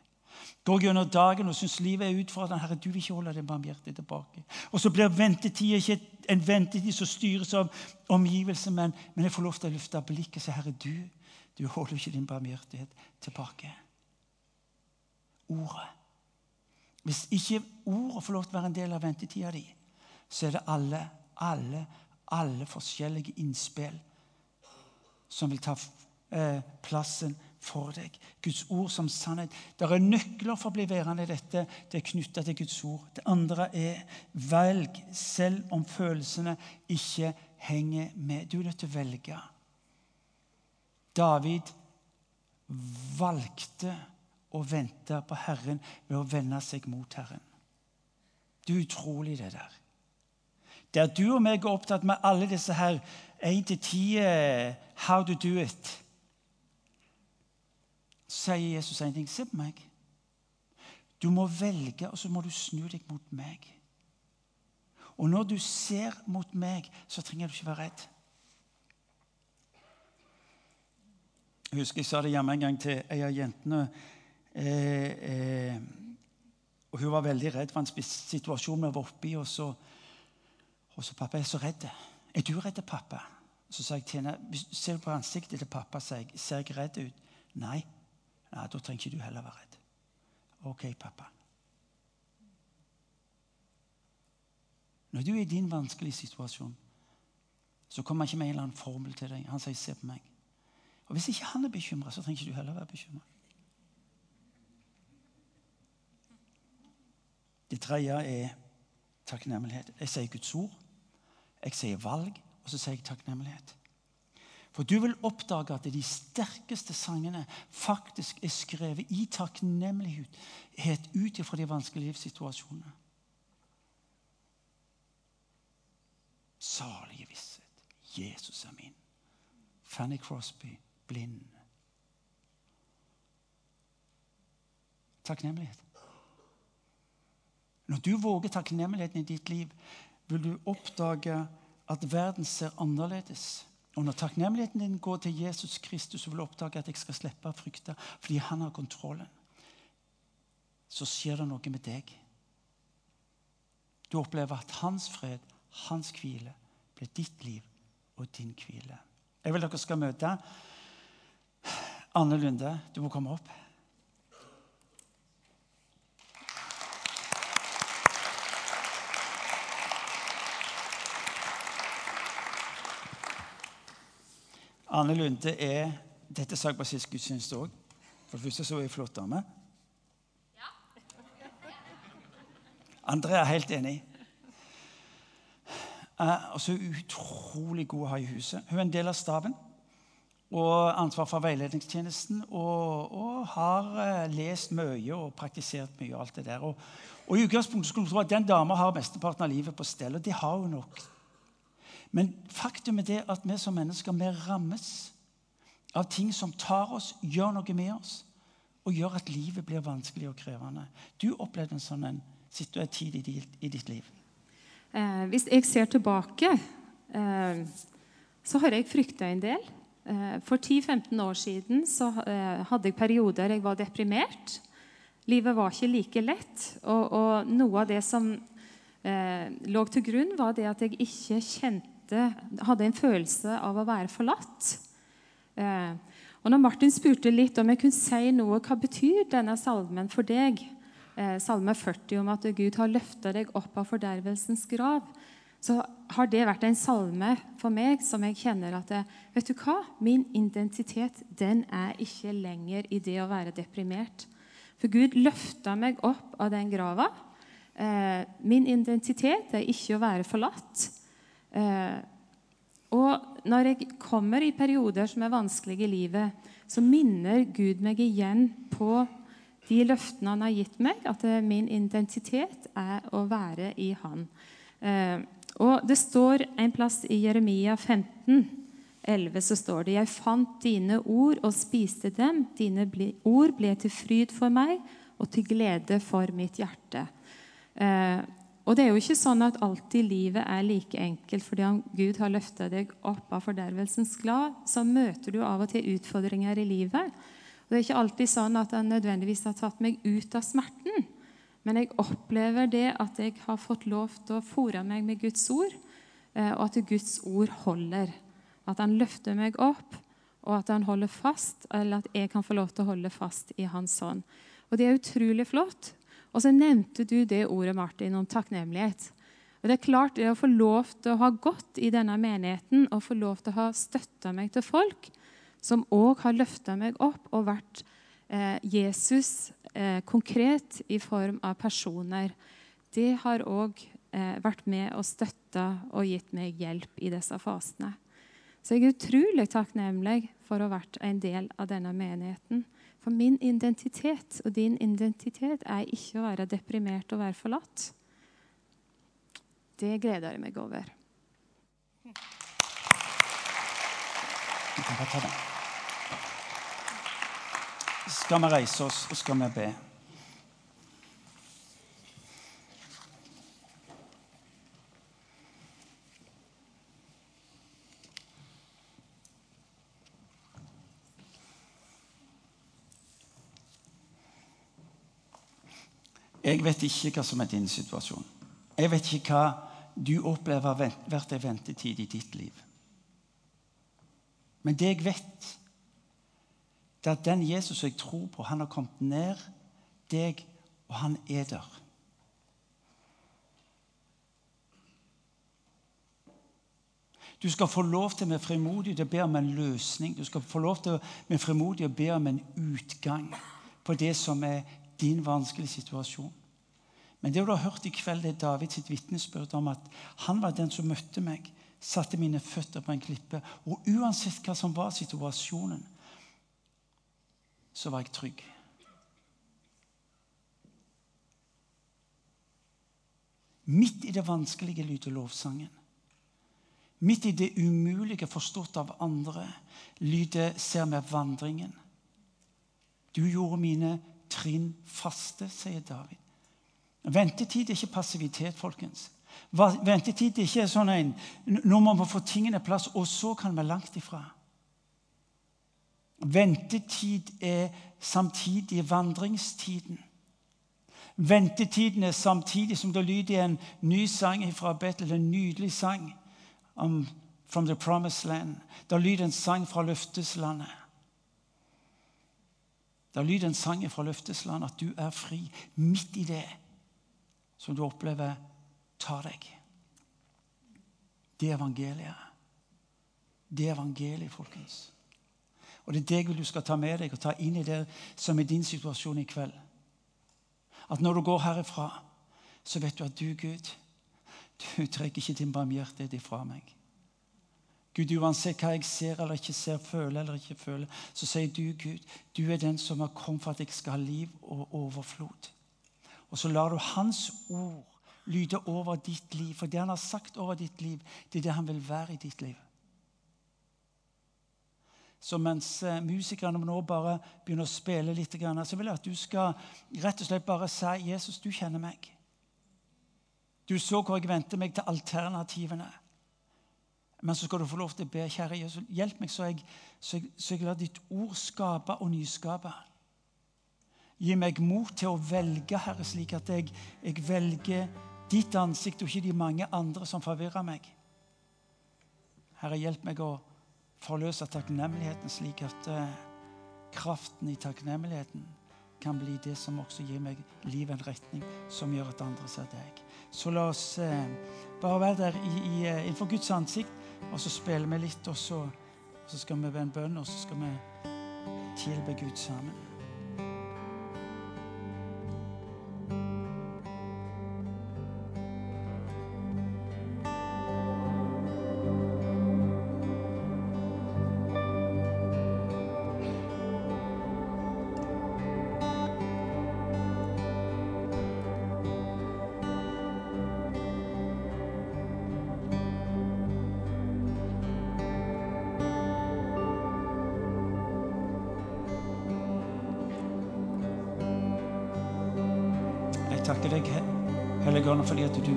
Går gjennom dagen og syns livet er utfordrende. Herre, du vil ikke holde din barmhjertighet tilbake. Og så blir ventetida ikke en ventetid som styres av omgivelsene, men, men, jeg får lov til å løfte blikket og si, Herre, du, du holder ikke din barmhjertighet tilbake. Ordet. Hvis ikke ordet får lov til å være en del av ventetida di, så er det alle, alle, alle forskjellige innspill som vil ta eh, plassen for deg. Guds ord som sannhet. Det er nøkler for å bli værende i dette. Det er knytta til Guds ord. Det andre er velg, selv om følelsene ikke henger med. Du er nødt til å velge. David valgte å vente på Herren ved å vende seg mot Herren. Det er utrolig, det der. Der du og meg er opptatt med alle disse her 1 til 10 eh, How to do it sier Jesus en ting. Se på meg. Du må velge, og så må du snu deg mot meg. Og når du ser mot meg, så trenger du ikke være redd. Jeg husker jeg sa det hjemme en gang til ei av jentene. Eh, eh, og Hun var veldig redd for en situasjon vi var oppe i. Og så, og så 'Pappa, jeg er så redd.' 'Er du redd, pappa?' Så sa jeg til henne, 'Ser du på ansiktet til pappa, ser jeg, ser jeg redd ut?' 'Nei.' Nei, da trenger ikke du heller være redd. OK, pappa. Når du er i din vanskelige situasjon, så kommer han ikke med en eller annen formel til deg. Han sier 'se på meg'. Og Hvis ikke han er bekymra, så trenger ikke du heller være bekymra. Det tredje er takknemlighet. Jeg sier Guds ord, jeg sier valg, og så sier jeg takknemlighet. For du vil oppdage at de sterkeste sangene faktisk er skrevet i takknemlighet ut fra de vanskelige livssituasjonene. Salige visshet. Jesus er min. Fanny Crosby, blind. Takknemlighet. Når du våger takknemligheten i ditt liv, vil du oppdage at verden ser annerledes og når takknemligheten din går til Jesus Kristus, så vil du oppdage at jeg skal slippe å frykte fordi han har kontrollen. Så skjer det noe med deg. Du opplever at hans fred, hans hvile, blir ditt liv og din hvile. Jeg vil dere skal møte Anne Lunde. Du må komme opp. Anne Lunde er Dette sa jeg på sist gudstjeneste òg. For det første så er hun flott dame. Andrea er helt enig. Uh, og så er hun utrolig god å ha i huset. Hun er en del av staben. og ansvar for veiledningstjenesten. Og, og har eh, lest mye og praktisert mye. og alt det der. Og, og i utgangspunktet skulle man tro at den dama har mesteparten av livet på stell, og det har hun nok. Men faktum er det at vi som mennesker vi rammes av ting som tar oss, gjør noe med oss, og gjør at livet blir vanskelig og krevende. Du opplevde en sånn en tid i ditt, liv. Eh, hvis jeg ser tilbake, eh, så har jeg frykta en del. Eh, for 10-15 år siden så eh, hadde jeg perioder jeg var deprimert. Livet var ikke like lett. Og, og noe av det som eh, lå til grunn, var det at jeg ikke kjente Hadde en følelse av å være forlatt. Eh, og når Martin spurte litt om jeg kunne si noe, hva betyr denne salmen for deg, eh, salme 40 om at Gud har løfta deg opp av fordervelsens grav, så har det vært en salme for meg som jeg kjenner at vet du hva? Min identitet den er ikke lenger i det å være deprimert. For Gud løfta meg opp av den grava. Eh, min identitet er ikke å være forlatt. Eh, og når jeg kommer i perioder som er vanskelige i livet, så minner Gud meg igjen på de løftene han har gitt meg, at min identitet er å være i Han. Eh, og Det står en plass i Jeremia 15, 11, så står det Jeg fant dine ord og spiste dem. Dine ord ble til fryd for meg og til glede for mitt hjerte. Eh, og det er jo ikke sånn at alltid livet er like enkelt. fordi om Gud har løfta deg opp av fordervelsens glad, så møter du av og til utfordringer i livet. Og Det er ikke alltid sånn at han nødvendigvis har tatt meg ut av smerten. Men jeg opplever det at jeg har fått lov til å fòre meg med Guds ord, eh, og at Guds ord holder. At han løfter meg opp, og at han holder fast, eller at jeg kan få lov til å holde fast i hans hånd. Og Det er utrolig flott. Og så nevnte du det ordet, Martin, om takknemlighet. Og Det er klart det å få lov til å ha gått i denne menigheten og få lov til å ha støtta meg til folk som òg har løfta meg opp og vært eh, Jesus eh, konkret i form av personer, det har òg eh, vært med og støtta og gitt meg hjelp i disse fasene. Så jeg er utrolig takknemlig for å ha vært en del av denne menigheten. For min identitet og din identitet er ikke å være deprimert og være forlatt. Det gleder jeg meg over. Skal vi reise oss og skal vi be. Jeg vet ikke hva som er din situasjon. Jeg vet ikke hva du opplever har vært en ventetid i ditt liv. Men det jeg vet, det er at den Jesus jeg tror på, han har kommet ned deg, og han er der. Du skal få lov til med frimodighet å be om en løsning. Du skal få lov til med frimodighet å be om en utgang på det som er din vanskelige situasjon. Men det du har hørt i kveld, det er Davids vitnesbyrd om at han var den som møtte meg, satte mine føtter på en klippe. Og uansett hva som var situasjonen, så var jeg trygg. Midt i det vanskelige lyder lovsangen. Midt i det umulige forstått av andre lyder ser vi vandringen. Du gjorde mine trinn faste, sier David. Ventetid er ikke passivitet, folkens. Ventetid er ikke sånn en Nå må få tingene plass, og så kan vi langt ifra. Ventetid er samtidig vandringstiden. Ventetiden er samtidig som det lyder en ny sang fra Bethel, en nydelig sang om From the Promised Land. Det lyder en sang fra løfteslandet. Det lyder en sang fra Løftesland at du er fri midt i det som du opplever tar deg. Det er evangeliet. Det er evangeliet, folkens. Og det er det jeg vil du skal ta med deg og ta inn i det som er din situasjon i kveld. At når du går herifra, så vet du at du, Gud, du trekker ikke din barmhjertighet ifra meg. Gud, uansett hva jeg ser eller ikke ser, føler eller ikke føler, så sier du, Gud, du er den som har kommet for at jeg skal ha liv og overflod. Og så lar du Hans ord lyde over ditt liv. For det han har sagt over ditt liv, det er det han vil være i ditt liv. Så mens eh, musikerne nå bare begynner å spille litt, så vil jeg at du skal rett og slett bare si 'Jesus, du kjenner meg'. Du så hvor jeg vendte meg til alternativene. Men så skal du få lov til å be, kjære Jesus, hjelp meg så jeg, så jeg, så jeg lar ditt ord skape og nyskape. Gi meg mot til å velge, Herre, slik at jeg, jeg velger ditt ansikt og ikke de mange andre som forvirrer meg. Herre, hjelp meg å forløse takknemligheten slik at uh, kraften i takknemligheten kan bli det som også gir meg liv en retning som gjør at andre ser deg. Så la oss uh, bare være der i, i, uh, innenfor Guds ansikt, og så spiller vi litt, og så, og så skal vi be en bønn, og så skal vi tilbe Gud sammen.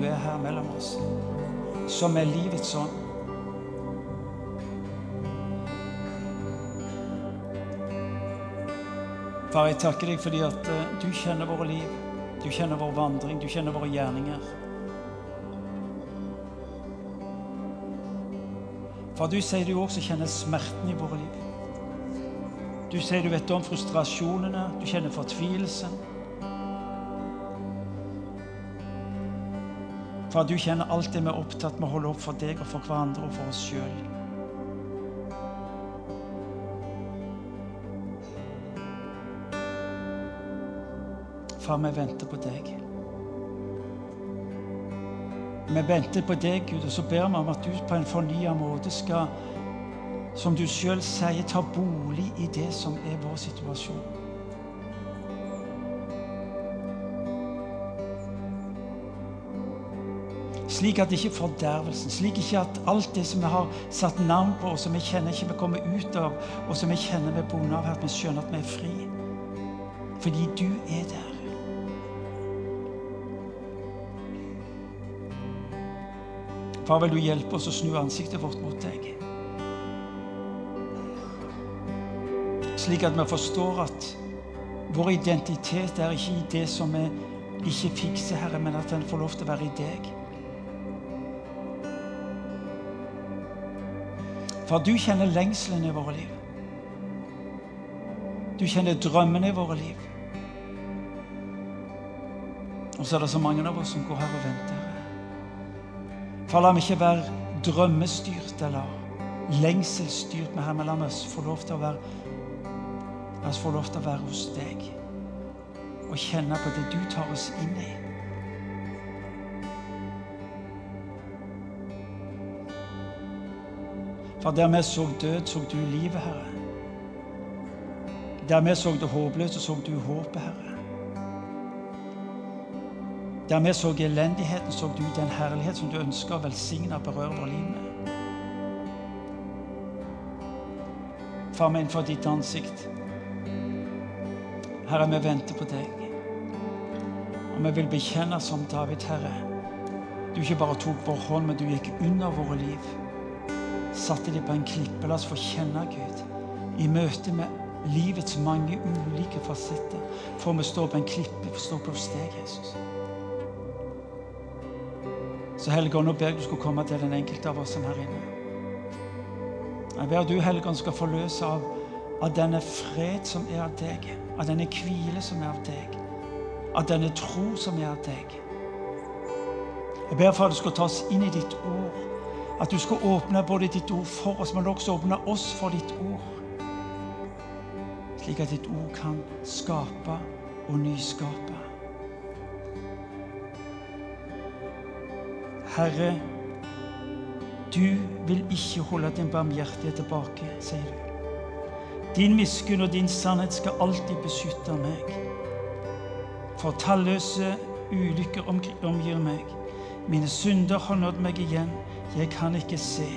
Er her mellom oss, som er livets ånd. Far, jeg takker deg fordi at uh, du kjenner våre liv. Du kjenner vår vandring, du kjenner våre gjerninger. Far, du sier du også kjenner smerten i våre liv. Du sier du vet om frustrasjonene, du kjenner fortvilelsen. Far, du kjenner alt det vi er opptatt med å holde opp for deg og for hverandre og for oss sjøl. Far, vi venter på deg. Vi venter på deg, Gud, og så ber vi om at du på en fornya måte skal, som du sjøl sier, ta bolig i det som er vår situasjon. Slik at ikke fordervelsen, slik ikke at alt det som vi har satt navn på, og som vi kjenner ikke vi kommer ut av, og som vi kjenner vi er av, at vi skjønner at vi er fri. Fordi du er der. Far, vil du hjelpe oss å snu ansiktet vårt mot deg? Slik at vi forstår at vår identitet er ikke i det som vi ikke fikser, Herre, men at den får lov til å være i deg. For du kjenner lengselen i våre liv. Du kjenner drømmene i våre liv. Og så er det så mange av oss som går her og venter. For la meg ikke være drømmestyrt eller lengselsstyrt med her, la oss få lov til å være La oss få lov til å være hos deg og kjenne på det du tar oss inn i. For der vi så død, så du livet, Herre. Der vi så det håpløse, så du håpet, Herre. Der vi så elendigheten, så du den herlighet som du ønsker å velsigne og berøre vårt liv med. Far, meg innenfor ditt ansikt. Herre, vi venter på deg. Og vi vil bekjenne som David, Herre. Du ikke bare tok vår hånd, men du gikk under våre liv satte de på en klippe. La oss få kjenne Gud i møte med livets mange ulike fasetter. For vi står på en klippe, vi står på hos deg, Jesus. Så Helligånd, nå ber jeg du skal komme til den enkelte av oss som her inne. Jeg ber du, Helligånd, skal forløse av, av denne fred som er av deg, av denne hvile som er av deg, av denne tro som er av deg. Jeg ber for at du skal ta oss inn i ditt ord at du skal åpne både ditt ord for oss, men også åpne oss for ditt ord. Slik at ditt ord kan skape og nyskape. Herre, Du vil ikke holde din barmhjertighet tilbake, sier du. Din miskunn og din sannhet skal alltid beskytte meg. For talløse ulykker omgir meg. Mine synder har nådd meg igjen. Jeg kan ikke se.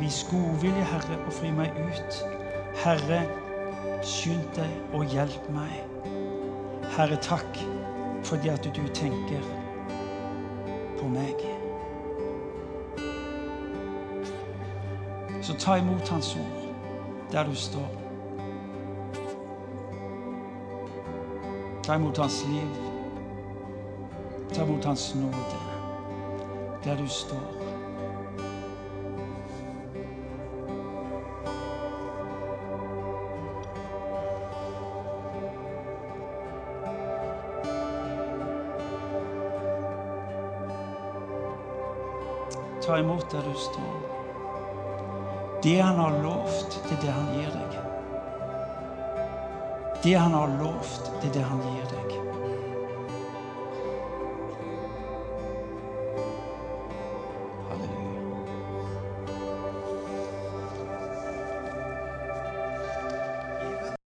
Vis godvilje, Herre, og fri meg ut. Herre, skynd deg og hjelp meg. Herre, takk fordi at du tenker på meg. Så ta imot Hans ord der du står. Ta imot Hans liv. Ta imot Hans nåde der du står. Ta imot der du står. Det han har lovt, det er det han gir deg. Det han har lovt, det er det han gir.